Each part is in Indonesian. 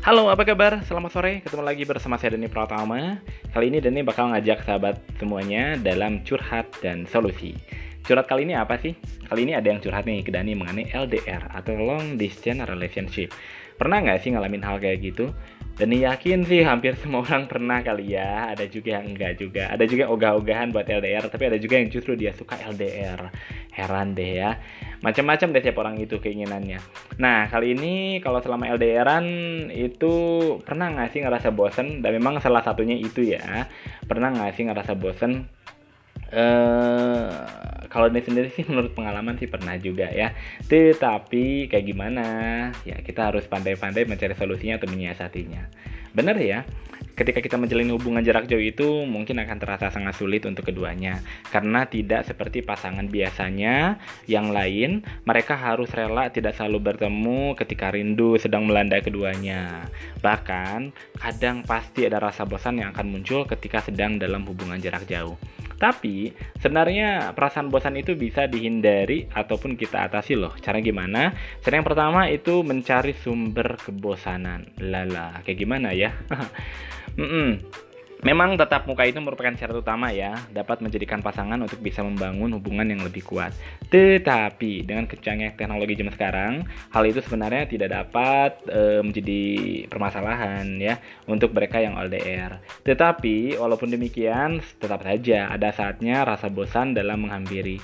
Halo, apa kabar? Selamat sore, ketemu lagi bersama saya Dani Pratama Kali ini Dani bakal ngajak sahabat semuanya dalam curhat dan solusi Curhat kali ini apa sih? Kali ini ada yang curhat nih ke Dani mengenai LDR atau Long Distance Relationship Pernah nggak sih ngalamin hal kayak gitu? Dan yakin sih hampir semua orang pernah kali ya. Ada juga yang enggak juga. Ada juga ogah-ogahan buat LDR, tapi ada juga yang justru dia suka LDR. Heran deh ya. Macam-macam deh siapa orang itu keinginannya. Nah, kali ini kalau selama LDRan itu pernah nggak sih ngerasa bosen? Dan memang salah satunya itu ya. Pernah nggak sih ngerasa bosen? Eh kalau ini sendiri sih menurut pengalaman sih pernah juga ya. Tetapi kayak gimana? Ya kita harus pandai-pandai mencari solusinya atau menyiasatinya. Benar ya? Ketika kita menjalin hubungan jarak jauh itu mungkin akan terasa sangat sulit untuk keduanya karena tidak seperti pasangan biasanya yang lain mereka harus rela tidak selalu bertemu ketika rindu sedang melanda keduanya. Bahkan kadang pasti ada rasa bosan yang akan muncul ketika sedang dalam hubungan jarak jauh. Tapi sebenarnya perasaan bosan itu bisa dihindari ataupun kita atasi loh. Cara gimana? Cara yang pertama itu mencari sumber kebosanan. Lala, kayak gimana ya? mm -mm. Memang tetap muka itu merupakan syarat utama ya, dapat menjadikan pasangan untuk bisa membangun hubungan yang lebih kuat. Tetapi dengan kecanggihan teknologi zaman sekarang, hal itu sebenarnya tidak dapat e, menjadi permasalahan ya untuk mereka yang LDR. Tetapi walaupun demikian, tetap saja ada saatnya rasa bosan dalam menghampiri.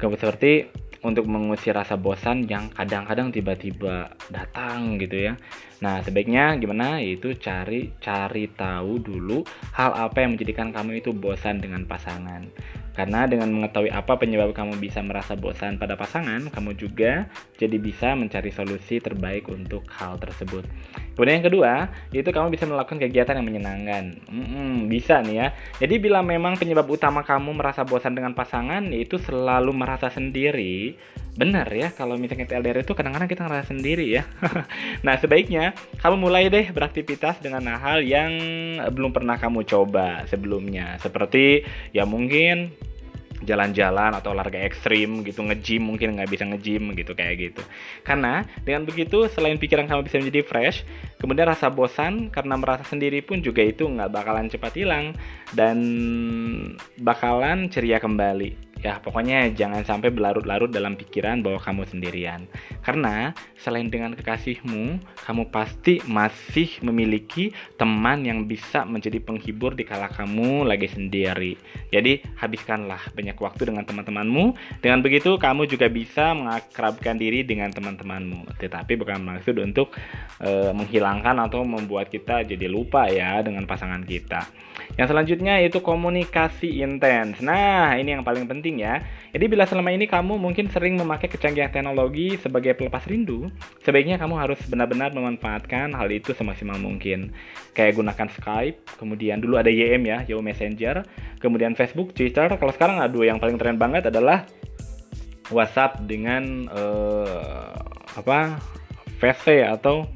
Seperti untuk mengusir rasa bosan yang kadang-kadang tiba-tiba datang gitu ya. Nah, sebaiknya gimana? Itu cari cari tahu dulu hal apa yang menjadikan kamu itu bosan dengan pasangan. Karena dengan mengetahui apa penyebab kamu bisa merasa bosan pada pasangan, kamu juga jadi bisa mencari solusi terbaik untuk hal tersebut. Kemudian yang kedua, itu kamu bisa melakukan kegiatan yang menyenangkan. Hmm, bisa nih ya. Jadi bila memang penyebab utama kamu merasa bosan dengan pasangan, itu selalu merasa sendiri, benar ya kalau misalnya LDR itu kadang-kadang kita ngerasa sendiri ya nah sebaiknya kamu mulai deh beraktivitas dengan hal yang belum pernah kamu coba sebelumnya seperti ya mungkin jalan-jalan atau olahraga ekstrim gitu nge-gym mungkin nggak bisa nge-gym gitu kayak gitu. Karena dengan begitu selain pikiran kamu bisa menjadi fresh kemudian rasa bosan karena merasa sendiri pun juga itu nggak bakalan cepat hilang dan bakalan ceria kembali ya pokoknya jangan sampai berlarut-larut dalam pikiran bahwa kamu sendirian. Karena selain dengan kekasihmu kamu pasti masih memiliki teman yang bisa menjadi penghibur di kala kamu lagi sendiri. Jadi habiskanlah banyak waktu dengan teman-temanmu. Dengan begitu kamu juga bisa mengakrabkan diri dengan teman-temanmu. Tetapi bukan maksud untuk e, menghilangkan atau membuat kita jadi lupa ya dengan pasangan kita. Yang selanjutnya itu komunikasi intens. Nah ini yang paling penting penting ya. Jadi bila selama ini kamu mungkin sering memakai kecanggihan teknologi sebagai pelepas rindu, sebaiknya kamu harus benar-benar memanfaatkan hal itu semaksimal mungkin. Kayak gunakan Skype, kemudian dulu ada YM ya, Yahoo Messenger, kemudian Facebook, Twitter. Kalau sekarang aduh yang paling tren banget adalah WhatsApp dengan uh, apa? VC atau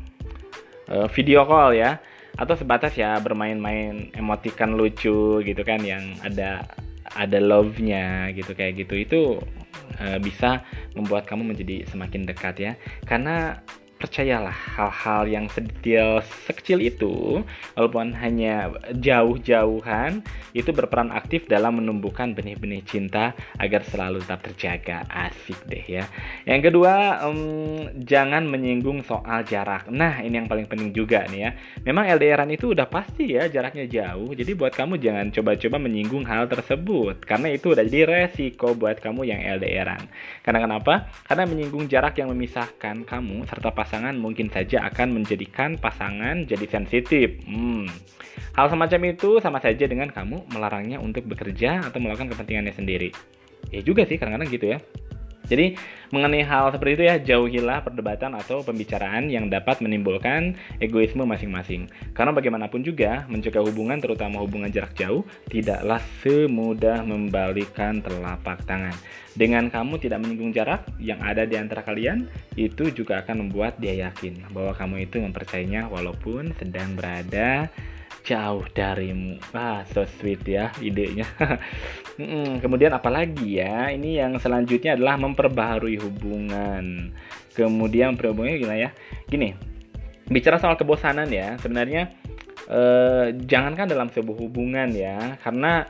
uh, video call ya atau sebatas ya bermain-main emotikan lucu gitu kan yang ada ada love-nya gitu kayak gitu. Itu uh, bisa membuat kamu menjadi semakin dekat ya. Karena percayalah hal-hal yang sedetail sekecil itu walaupun hanya jauh-jauhan itu berperan aktif dalam menumbuhkan benih-benih cinta agar selalu tetap terjaga. Asik deh ya. Yang kedua um, jangan menyinggung soal jarak. Nah ini yang paling penting juga nih ya. Memang LDRan itu udah pasti ya jaraknya jauh jadi buat kamu jangan coba-coba menyinggung hal tersebut karena itu udah jadi resiko buat kamu yang LDRan. Karena kenapa? Karena menyinggung jarak yang memisahkan kamu serta pas pasangan mungkin saja akan menjadikan pasangan jadi sensitif. Hmm. Hal semacam itu sama saja dengan kamu melarangnya untuk bekerja atau melakukan kepentingannya sendiri. Ya juga sih kadang-kadang gitu ya. Jadi mengenai hal seperti itu ya jauhilah perdebatan atau pembicaraan yang dapat menimbulkan egoisme masing-masing. Karena bagaimanapun juga mencegah hubungan terutama hubungan jarak jauh tidaklah semudah membalikan telapak tangan. Dengan kamu tidak menyinggung jarak yang ada di antara kalian, itu juga akan membuat dia yakin bahwa kamu itu mempercayainya walaupun sedang berada jauh darimu. Ah, so sweet ya idenya. Kemudian apalagi ya? Ini yang selanjutnya adalah memperbaharui hubungan. Kemudian perhubungannya gimana ya? Gini, bicara soal kebosanan ya, sebenarnya eh, jangankan dalam sebuah hubungan ya, karena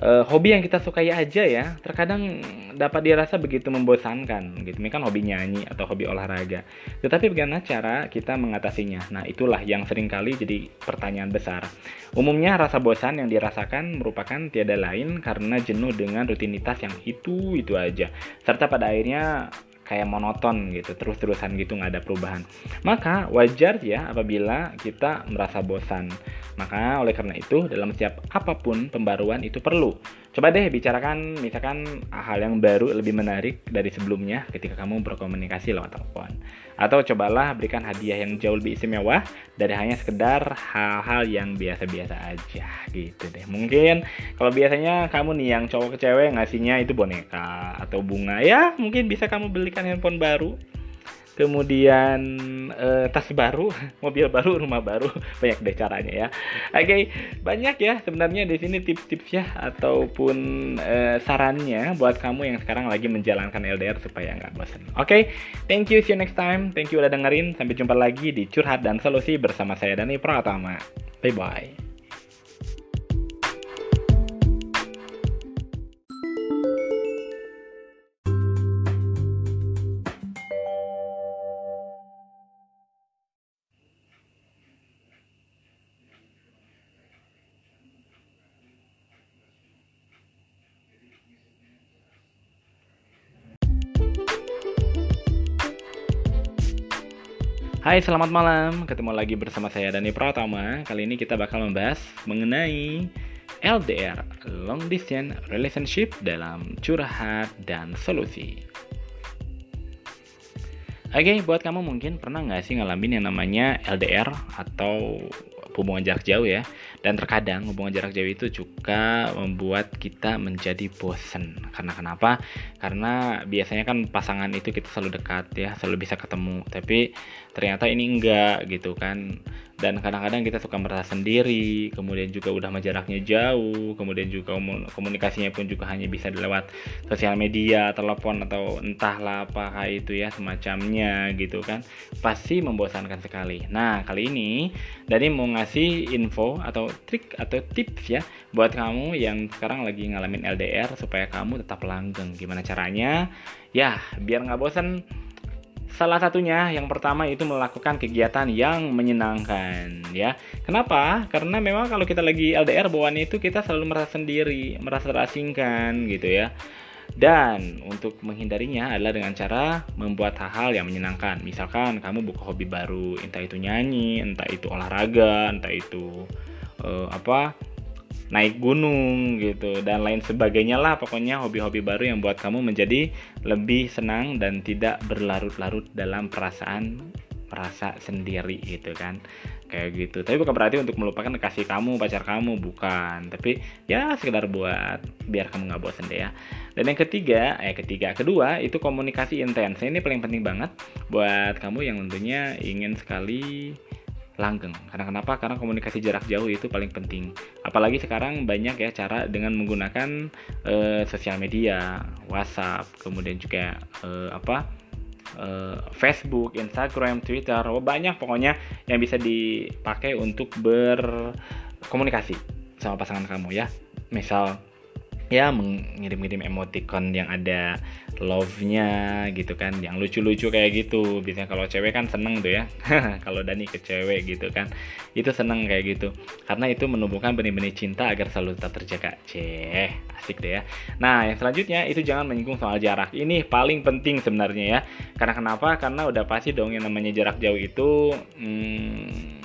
uh, hobi yang kita sukai aja ya. Terkadang dapat dirasa begitu membosankan gitu. Ini kan hobi nyanyi atau hobi olahraga. Tetapi bagaimana cara kita mengatasinya? Nah itulah yang sering kali jadi pertanyaan besar. Umumnya rasa bosan yang dirasakan merupakan tiada lain karena jenuh dengan rutinitas yang itu itu aja. Serta pada akhirnya kayak monoton gitu terus-terusan gitu nggak ada perubahan. Maka wajar ya apabila kita merasa bosan. Maka oleh karena itu dalam setiap apa pun pembaruan itu perlu. Coba deh bicarakan misalkan hal yang baru lebih menarik dari sebelumnya ketika kamu berkomunikasi lewat telepon. Atau cobalah berikan hadiah yang jauh lebih istimewa dari hanya sekedar hal-hal yang biasa-biasa aja gitu deh. Mungkin kalau biasanya kamu nih yang cowok ke cewek ngasihnya itu boneka atau bunga ya mungkin bisa kamu belikan handphone baru kemudian uh, tas baru, mobil baru, rumah baru, banyak deh caranya ya. Oke, okay, banyak ya sebenarnya di sini tips-tips ya ataupun uh, sarannya buat kamu yang sekarang lagi menjalankan LDR supaya nggak bosan. Oke, okay, thank you, see you next time. Thank you udah dengerin. Sampai jumpa lagi di Curhat dan Solusi bersama saya Dani Pratama. Bye bye. Hai, selamat malam. Ketemu lagi bersama saya Dani Pratama. Kali ini kita bakal membahas mengenai LDR, Long Distance Relationship dalam curhat dan solusi. Oke, okay, buat kamu mungkin pernah nggak sih ngalamin yang namanya LDR atau hubungan jarak jauh ya. Dan terkadang hubungan jarak jauh itu juga membuat kita menjadi bosen. Karena kenapa? Karena biasanya kan pasangan itu kita selalu dekat ya selalu bisa ketemu. Tapi ternyata ini enggak gitu kan dan kadang-kadang kita suka merasa sendiri kemudian juga udah jaraknya jauh kemudian juga komunikasinya pun juga hanya bisa lewat sosial media telepon atau entahlah apakah itu ya semacamnya gitu kan pasti membosankan sekali. Nah kali ini Dani mau ngasih info atau trik atau tips ya buat kamu yang sekarang lagi ngalamin LDR supaya kamu tetap langgeng. Gimana caranya? Ya biar nggak bosan Salah satunya yang pertama itu melakukan kegiatan yang menyenangkan ya. Kenapa? Karena memang kalau kita lagi LDR bawaannya itu kita selalu merasa sendiri, merasa terasingkan gitu ya. Dan untuk menghindarinya adalah dengan cara membuat hal-hal yang menyenangkan. Misalkan kamu buka hobi baru, entah itu nyanyi, entah itu olahraga, entah itu uh, apa naik gunung gitu dan lain sebagainya lah. Pokoknya hobi-hobi baru yang buat kamu menjadi lebih senang dan tidak berlarut-larut dalam perasaan merasa sendiri gitu kan. Kayak gitu. Tapi bukan berarti untuk melupakan kasih kamu pacar kamu bukan. Tapi ya sekedar buat biar kamu nggak bosan deh ya. Dan yang ketiga eh ketiga kedua itu komunikasi intens. Ini paling penting banget buat kamu yang tentunya ingin sekali langgeng. Karena kenapa? Karena komunikasi jarak jauh itu paling penting. Apalagi sekarang banyak ya cara dengan menggunakan uh, sosial media, WhatsApp, kemudian juga uh, apa? Uh, Facebook, Instagram, Twitter, oh, banyak pokoknya yang bisa dipakai untuk berkomunikasi sama pasangan kamu ya. Misal ya mengirim-ngirim emoticon yang ada love-nya gitu kan yang lucu-lucu kayak gitu. Biasanya kalau cewek kan seneng tuh ya. Kalau Dani ke cewek gitu kan itu seneng kayak gitu. Karena itu menumbuhkan benih-benih cinta agar selalu tetap terjaga. Ceh asik deh ya. Nah yang selanjutnya itu jangan menyinggung soal jarak. Ini paling penting sebenarnya ya. Karena kenapa? Karena udah pasti dong yang namanya jarak jauh itu hmm,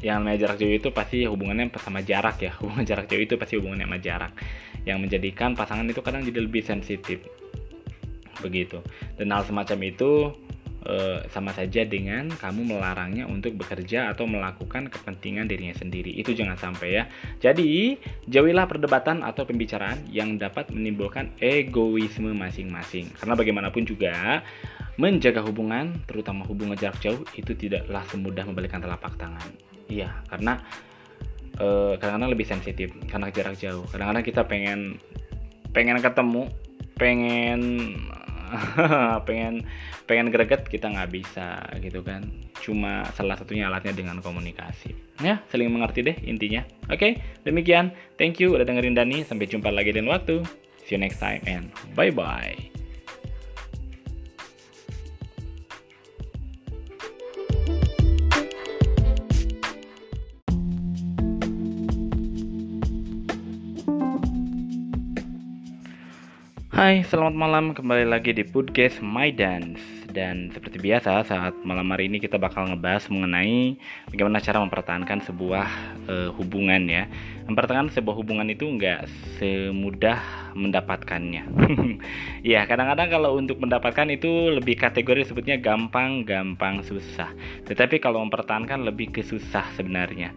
yang namanya jarak jauh itu pasti hubungannya sama jarak ya. Hubungan jarak jauh itu pasti hubungannya sama jarak. Yang menjadikan pasangan itu kadang jadi lebih sensitif begitu. Dan hal semacam itu e, sama saja dengan kamu melarangnya untuk bekerja atau melakukan kepentingan dirinya sendiri. Itu jangan sampai ya. Jadi jauhilah perdebatan atau pembicaraan yang dapat menimbulkan egoisme masing-masing. Karena bagaimanapun juga menjaga hubungan terutama hubungan jarak jauh itu tidaklah semudah membalikan telapak tangan. Iya karena uh, kadang-kadang lebih sensitif karena jarak jauh. Kadang-kadang kita pengen pengen ketemu pengen pengen pengen greget kita nggak bisa gitu kan. Cuma salah satunya alatnya dengan komunikasi. Ya saling mengerti deh intinya. Oke demikian. Thank you udah dengerin Dani. Sampai jumpa lagi dan waktu. See you next time and bye bye Hai, selamat malam. Kembali lagi di podcast My Dance. Dan seperti biasa, saat malam hari ini kita bakal ngebahas mengenai bagaimana cara mempertahankan sebuah uh, hubungan ya. Mempertahankan sebuah hubungan itu nggak semudah mendapatkannya. ya, kadang-kadang kalau untuk mendapatkan itu lebih kategori sebutnya gampang, gampang, susah. Tetapi kalau mempertahankan lebih ke susah sebenarnya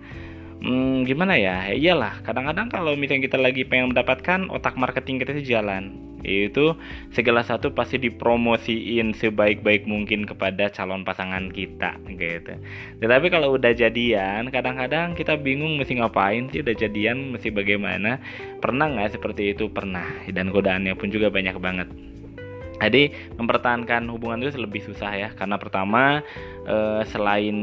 hmm, gimana ya? Iyalah, kadang-kadang kalau misalnya kita lagi pengen mendapatkan otak marketing kita itu jalan itu segala satu pasti dipromosiin sebaik-baik mungkin kepada calon pasangan kita gitu. Tetapi kalau udah jadian, kadang-kadang kita bingung mesti ngapain sih udah jadian mesti bagaimana. Pernah nggak seperti itu? Pernah. Dan godaannya pun juga banyak banget. Jadi mempertahankan hubungan itu lebih susah ya. Karena pertama eh, selain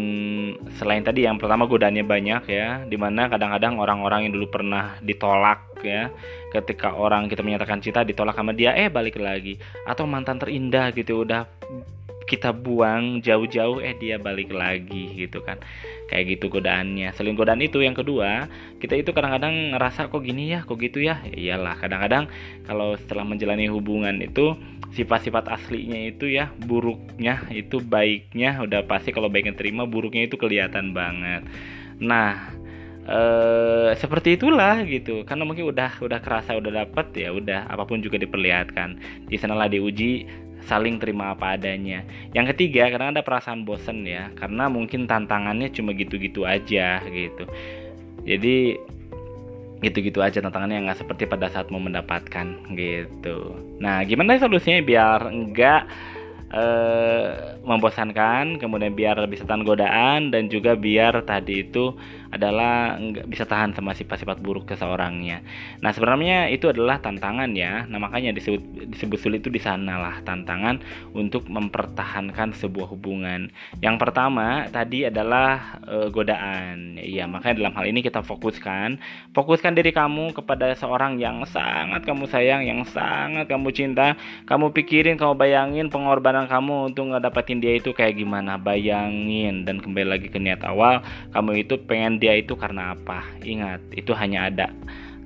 selain tadi yang pertama godaannya banyak ya di mana kadang-kadang orang-orang yang dulu pernah ditolak ya ketika orang kita menyatakan cinta ditolak sama dia eh balik lagi. Atau mantan terindah gitu udah kita buang jauh-jauh eh dia balik lagi gitu kan. Kayak gitu godaannya. Selain godaan itu. Yang kedua kita itu kadang-kadang ngerasa kok gini ya? Kok gitu ya, ya iyalah kadang-kadang kalau setelah menjalani hubungan itu sifat-sifat aslinya itu ya buruknya itu baiknya udah pasti kalau baiknya terima buruknya itu kelihatan banget. Nah eh seperti itulah gitu. Karena mungkin udah udah kerasa udah dapet ya udah apa pun juga diperlihatkan. Di sanalah diuji saling terima apa adanya. Yang ketiga karena ada perasaan bosen ya karena mungkin tantangannya cuma gitu-gitu aja gitu. Jadi gitu-gitu aja tantangannya nggak seperti pada saat mau mendapatkan gitu. Nah gimana solusinya biar enggak eh, membosankan, kemudian biar bisa tahan godaan dan juga biar tadi itu adalah nggak bisa tahan sama sifat-sifat buruk seseorangnya. Nah sebenarnya itu adalah tantangan ya. Nah makanya disebut disebut sulit itu di sana lah tantangan untuk mempertahankan sebuah hubungan. Yang pertama tadi adalah e, godaan. Iya makanya dalam hal ini kita fokuskan, fokuskan diri kamu kepada seorang yang sangat kamu sayang, yang sangat kamu cinta. Kamu pikirin, kamu bayangin pengorbanan kamu untuk ngedapetin dia itu kayak gimana. Bayangin dan kembali lagi ke niat awal, kamu itu pengen dia itu karena apa? Ingat, itu hanya ada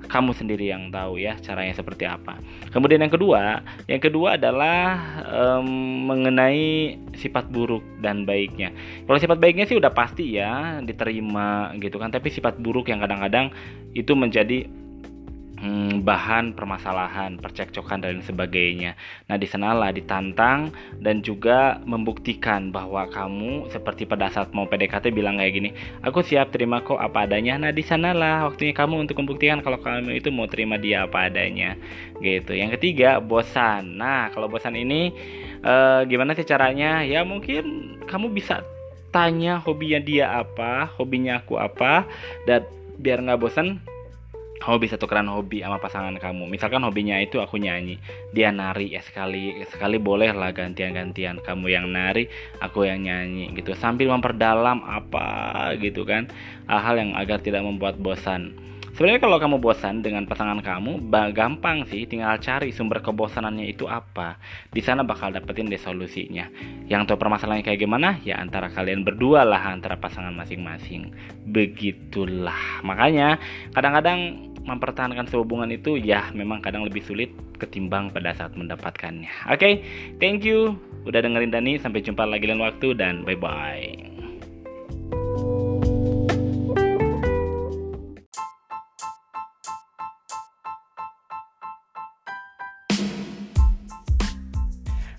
kamu sendiri yang tahu ya caranya seperti apa. Kemudian yang kedua, yang kedua adalah um, mengenai sifat buruk dan baiknya. Kalau sifat baiknya sih udah pasti ya diterima gitu kan, tapi sifat buruk yang kadang-kadang itu menjadi hmm, bahan permasalahan, percekcokan dan sebagainya. Nah, di sanalah ditantang dan juga membuktikan bahwa kamu seperti pada saat mau PDKT bilang kayak gini, aku siap terima kok apa adanya. Nah, di sanalah waktunya kamu untuk membuktikan kalau kamu itu mau terima dia apa adanya. Gitu. Yang ketiga, bosan. Nah, kalau bosan ini eh, gimana sih caranya? Ya mungkin kamu bisa tanya hobinya dia apa, hobinya aku apa, dan biar nggak bosan kamu bisa tukeran hobi sama pasangan kamu. Misalkan hobinya itu aku nyanyi dia nari ya sekali sekali boleh lah gantian-gantian. Kamu yang nari aku yang nyanyi gitu. Sambil memperdalam apa gitu kan. Hal-hal yang agar tidak membuat bosan Sebenarnya kalau kamu bosan dengan pasangan kamu, gampang sih, tinggal cari sumber kebosanannya itu apa. Di sana bakal dapetin deh solusinya. Yang tahu permasalahannya kayak gimana? Ya antara kalian berdua lah, antara pasangan masing-masing. Begitulah. Makanya kadang-kadang mempertahankan hubungan itu ya memang kadang lebih sulit ketimbang pada saat mendapatkannya. Oke, okay, thank you udah dengerin Dani. Sampai jumpa lagi lain waktu dan bye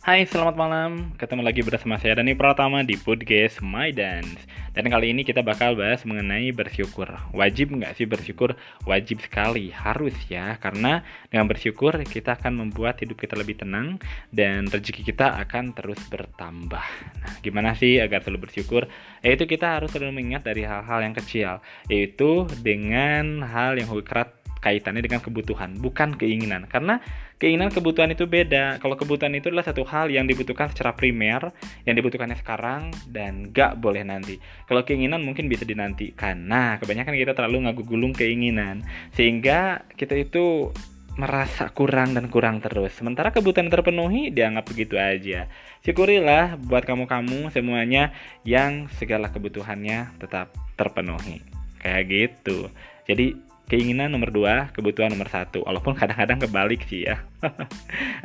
Hai, selamat malam. Ketemu lagi bersama saya Dani Pratama di podcast My Dance. Dan kali ini kita bakal bahas mengenai bersyukur. Wajib nggak sih bersyukur? Wajib sekali, harus ya. Karena dengan bersyukur kita akan membuat hidup kita lebih tenang dan rezeki kita akan terus bertambah. Nah, gimana sih agar selalu bersyukur? Yaitu kita harus selalu mengingat dari hal-hal yang kecil, yaitu dengan hal yang kerat kaitannya dengan kebutuhan, bukan keinginan. Karena keinginan kebutuhan itu beda. Kalau kebutuhan itu adalah satu hal yang dibutuhkan secara primer, yang dibutuhkannya sekarang dan gak boleh nanti. Kalau keinginan mungkin bisa dinantikan. Nah, kebanyakan kita terlalu ngagugulung keinginan sehingga kita itu merasa kurang dan kurang terus. Sementara kebutuhan terpenuhi dianggap begitu aja. Syukurilah buat kamu-kamu semuanya yang segala kebutuhannya tetap terpenuhi. Kayak gitu. Jadi keinginan nomor dua, kebutuhan nomor satu. Walaupun kadang-kadang kebalik sih ya. Oke,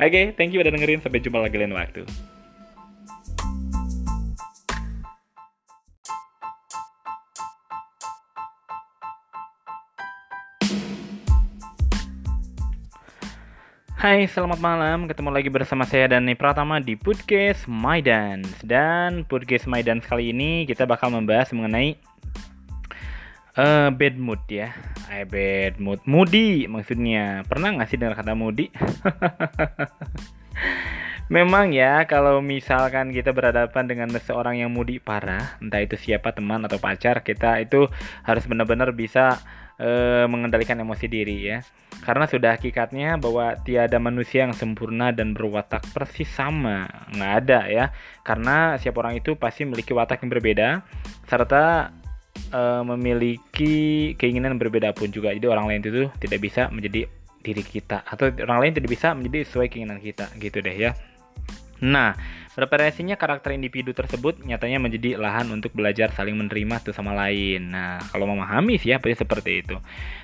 okay, thank you udah dengerin. Sampai jumpa lagi lain waktu. Hai, selamat malam. Ketemu lagi bersama saya Dani Pratama di podcast My Dance. Dan podcast My Dance kali ini kita bakal membahas mengenai uh, bad mood ya. Eh, bad mood. Moody maksudnya. Pernah nggak sih dengar kata moody? Memang ya, kalau misalkan kita berhadapan dengan seseorang yang moody parah, entah itu siapa teman atau pacar, kita itu harus benar-benar bisa uh, mengendalikan emosi diri ya karena sudah hakikatnya bahwa tiada manusia yang sempurna dan berwatak persis sama nggak ada ya karena setiap orang itu pasti memiliki watak yang berbeda serta e, memiliki keinginan berbeda pun juga. Jadi orang lain itu tidak bisa menjadi diri kita. Atau orang lain tidak bisa menjadi sesuai keinginan kita. Gitu deh ya. Nah Bervariasinya karakter individu tersebut nyatanya menjadi lahan untuk belajar saling menerima satu sama lain. Nah, kalau memahami sih ya seperti itu.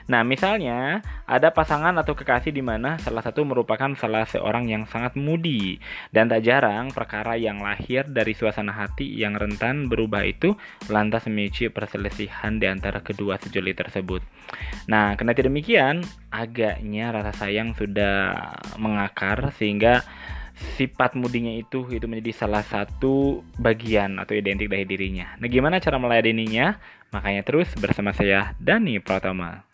Nah, misalnya ada pasangan atau kekasih di mana salah satu merupakan salah seorang yang sangat mudi dan tak jarang perkara yang lahir dari suasana hati yang rentan berubah itu lantas memicu perselisihan di antara kedua sejoli tersebut. Nah, karena demikian, agaknya rasa sayang sudah mengakar sehingga sifat mudinya itu itu menjadi salah satu bagian atau identik dari dirinya. Nah, gimana cara meladeninya? Makanya terus bersama saya Dani Pratama.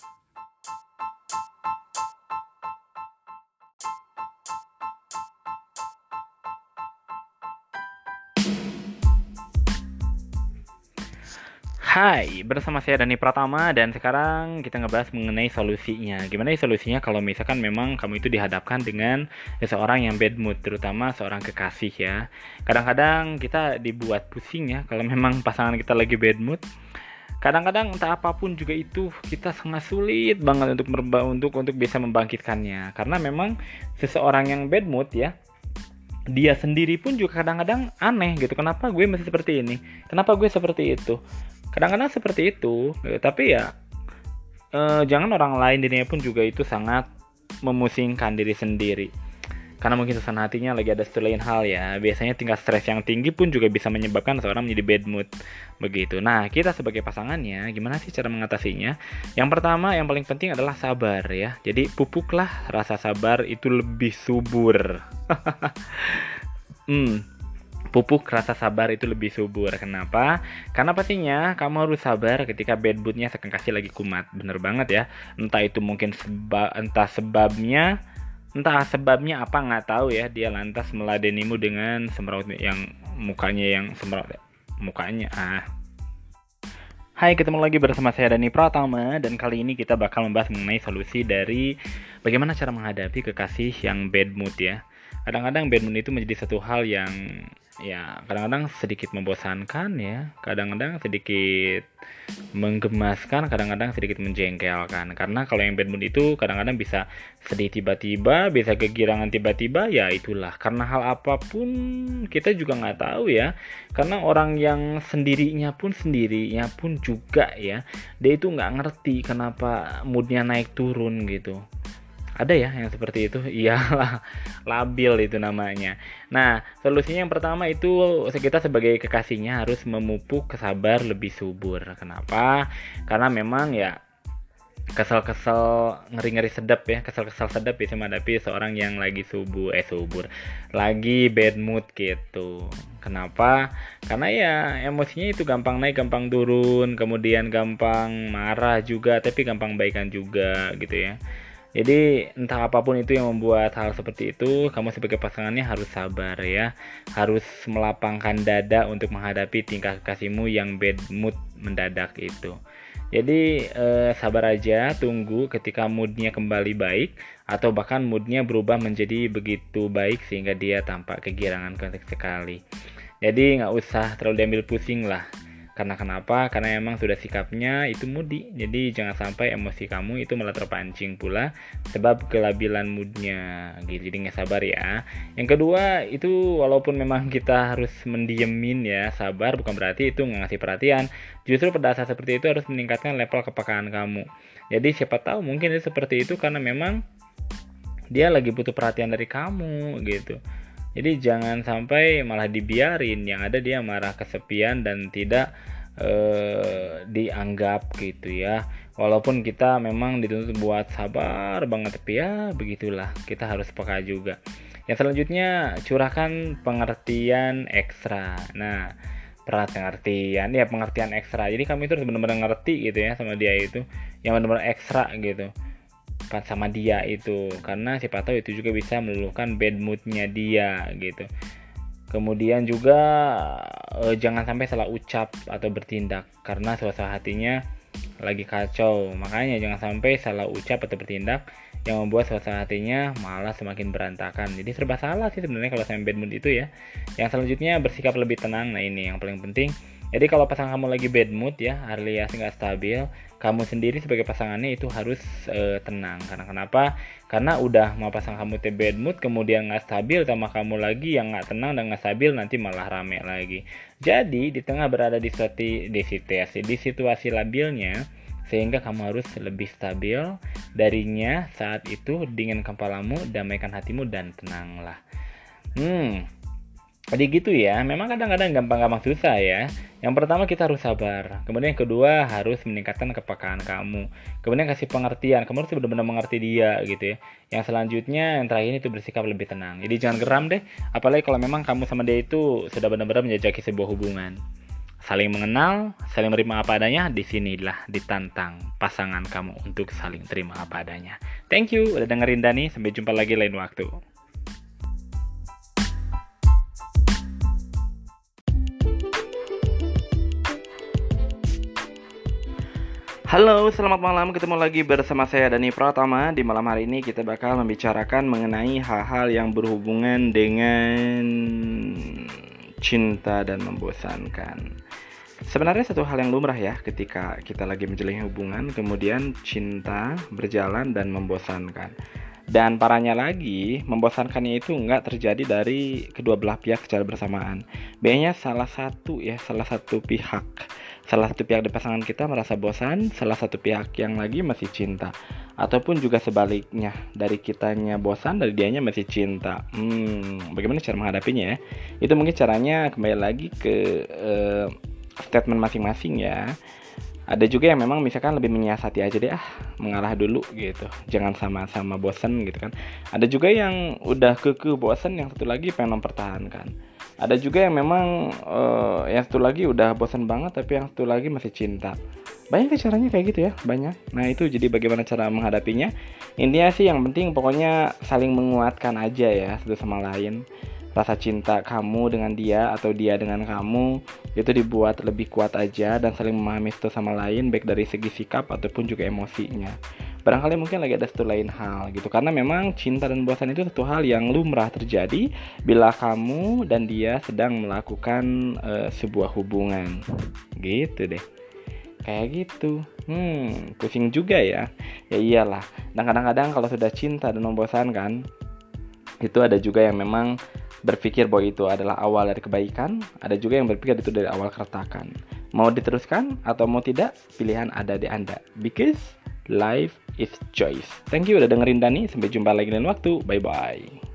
Hai, bersama saya Dani Pratama dan sekarang kita ngebahas mengenai solusinya. Gimana ya solusinya kalau misalkan memang kamu itu dihadapkan dengan seseorang yang bad mood, terutama seorang kekasih ya. Kadang-kadang kita dibuat pusing ya kalau memang pasangan kita lagi bad mood. Kadang-kadang entah apa pun juga itu kita sangat sulit banget untuk merba untuk untuk bisa membangkitkannya karena memang seseorang yang bad mood ya dia sendiri pun juga kadang-kadang aneh gitu kenapa gue masih seperti ini kenapa gue seperti itu kadang-kadang seperti itu. Gitu. tapi ya eh, jangan orang lain dirinya pun juga itu sangat memusingkan diri sendiri. Karena mungkin suasana hatinya lagi ada satu lain hal ya. Biasanya tingkat stres yang tinggi pun juga bisa menyebabkan seorang menjadi bad mood. Begitu. Nah kita sebagai pasangannya gimana sih cara mengatasinya? Yang pertama yang paling penting adalah sabar ya. Jadi pupuklah rasa sabar itu lebih subur. Hmm pupuk rasa sabar itu lebih subur. Kenapa? Karena pastinya kamu harus sabar ketika bad moodnya kasih lagi kumat. Bener banget ya. Entah itu mungkin seba entah sebabnya entah sebabnya apa nggak tahu ya dia lantas meladenimu dengan semeraut yang mukanya yang semeraut mukanya ah Hai, ketemu lagi bersama saya Dani Pratama dan kali ini kita bakal membahas mengenai solusi dari bagaimana cara menghadapi kekasih yang bad mood ya. Kadang-kadang bad mood itu menjadi satu hal yang ya kadang-kadang sedikit membosankan ya. Kadang-kadang sedikit menggemaskan kadang-kadang sedikit menjengkelkan. Karena kalau yang bad mood itu kadang-kadang bisa sedih tiba-tiba bisa kegirangan tiba-tiba ya itulah. Karena hal apa pun kita juga nggak tahu ya. Karena orang yang sendirinya pun sendirinya pun juga ya dia itu nggak ngerti kenapa moodnya naik turun gitu ada ya yang seperti itu? Iyalah labil itu namanya. Nah solusinya yang pertama itu kita sebagai kekasihnya harus memupuk kesabar lebih subur. Kenapa? Karena memang ya kesel-kesel ngeri-ngeri sedap ya kesel-kesel sedap bisa menghadapi seorang yang lagi subuh eh subur. Lagi bad mood gitu. Kenapa? Karena ya emosinya itu gampang naik gampang turun kemudian gampang marah juga tapi gampang baikan juga gitu ya jadi entah apa pun itu yang membuat hal seperti itu, kamu sebagai pasangannya harus sabar ya. Harus melapangkan dada untuk menghadapi tingkah kasihmu yang bad mood mendadak itu. Jadi eh, sabar aja, tunggu ketika moodnya kembali baik atau bahkan moodnya berubah menjadi begitu baik sehingga dia tampak kegirangan sekali. Jadi nggak usah terlalu diambil pusing lah karena kenapa? Karena emang sudah sikapnya itu mudi. Jadi jangan sampai emosi kamu itu malah terpancing pula sebab kelabilan moodnya gitu. Jadi nggak sabar ya. Yang kedua itu walaupun memang kita harus mendiemin ya sabar bukan berarti itu nggak ngasih perhatian. Justru pada saat seperti itu harus meningkatkan level kepekaan kamu. Jadi siapa tahu mungkin itu seperti itu karena memang dia lagi butuh perhatian dari kamu gitu. Jadi jangan sampai malah dibiarin yang ada dia marah kesepian dan tidak eh, dianggap gitu ya. Walaupun kita memang dituntut buat sabar banget tapi ya begitulah kita harus peka juga. Yang selanjutnya curahkan pengertian ekstra. Nah, pengertian ya pengertian ekstra. Jadi kami itu benar-benar ngerti gitu ya sama dia itu yang benar-benar ekstra gitu sama dia itu. Karena siapa tahu itu juga bisa meluluhkan bad moodnya dia gitu. Kemudian juga eh, jangan sampai salah ucap atau bertindak. Karena suasana hatinya lagi kacau. Makanya jangan sampai salah ucap atau bertindak yang membuat suasana hatinya malah semakin berantakan. Jadi serba salah sih sebenarnya kalau sampai bad mood itu ya. Yang selanjutnya bersikap lebih tenang. Nah ini yang paling penting. Jadi kalau pasangan kamu lagi bad mood ya alias nggak stabil kamu sendiri sebagai pasangannya itu harus uh, tenang. Karena kenapa? Karena udah mau pasang kamu te bad mood kemudian nggak stabil sama kamu lagi yang nggak tenang dan nggak stabil nanti malah rame lagi. Jadi di tengah berada di situasi di situasi di situasi labilnya sehingga kamu harus lebih stabil darinya saat itu dingin kepalamu damaikan hatimu dan tenanglah hmm jadi gitu ya, memang kadang-kadang gampang-gampang susah ya. Yang pertama kita harus sabar. Kemudian yang kedua harus meningkatkan kepekaan kamu. Kemudian kasih pengertian. Kamu harus benar-benar mengerti dia gitu ya. Yang selanjutnya yang terakhir itu bersikap lebih tenang. Jadi jangan geram deh. Apalagi kalau memang kamu sama dia itu sudah benar-benar menjajaki sebuah hubungan. Saling mengenal, saling menerima apa adanya, di sinilah ditantang pasangan kamu untuk saling terima apa adanya. Thank you udah dengerin Dani, sampai jumpa lagi lain waktu. Halo, selamat malam. Ketemu lagi bersama saya Dani Pratama. Di malam hari ini kita bakal membicarakan mengenai hal-hal yang berhubungan dengan cinta dan membosankan. Sebenarnya satu hal yang lumrah ya ketika kita lagi menjalin hubungan, kemudian cinta berjalan dan membosankan. Dan parahnya lagi, membosankannya itu nggak terjadi dari kedua belah pihak secara bersamaan. B-nya salah satu ya, salah satu pihak salah satu pihak di pasangan kita merasa bosan, salah satu pihak yang lagi masih cinta. Ataupun juga sebaliknya, dari kitanya bosan, dari dianya masih cinta. Hmm, bagaimana cara menghadapinya ya? Itu mungkin caranya kembali lagi ke uh, statement masing-masing ya. Ada juga yang memang misalkan lebih menyiasati aja deh ah mengalah dulu gitu. Jangan sama-sama bosan gitu kan. Ada juga yang udah keke bosan yang satu lagi pengen mempertahankan. Ada juga yang memang uh, yang satu lagi udah bosan banget tapi yang satu lagi masih cinta. Banyak caranya kayak gitu ya banyak. Nah itu jadi bagaimana cara menghadapinya. Intinya sih yang penting pokoknya saling menguatkan aja ya satu sama lain rasa cinta kamu dengan dia atau dia dengan kamu itu dibuat lebih kuat aja dan saling memahami satu sama lain baik dari segi sikap ataupun juga emosinya. Barangkali mungkin lagi ada satu lain hal gitu karena memang cinta dan bosan itu satu hal yang lumrah terjadi bila kamu dan dia sedang melakukan uh, sebuah hubungan. Gitu deh. Kayak gitu. Hmm pusing juga ya. Ya iyalah. Dan kadang-kadang kalau sudah cinta dan membosankan itu ada juga yang memang berpikir bahwa itu adalah awal dari kebaikan, ada juga yang berpikir itu dari awal keretakan. Mau diteruskan atau mau tidak, pilihan ada di Anda. Because life is choice. Thank you udah dengerin Dani. Sampai jumpa lagi lain waktu. Bye bye.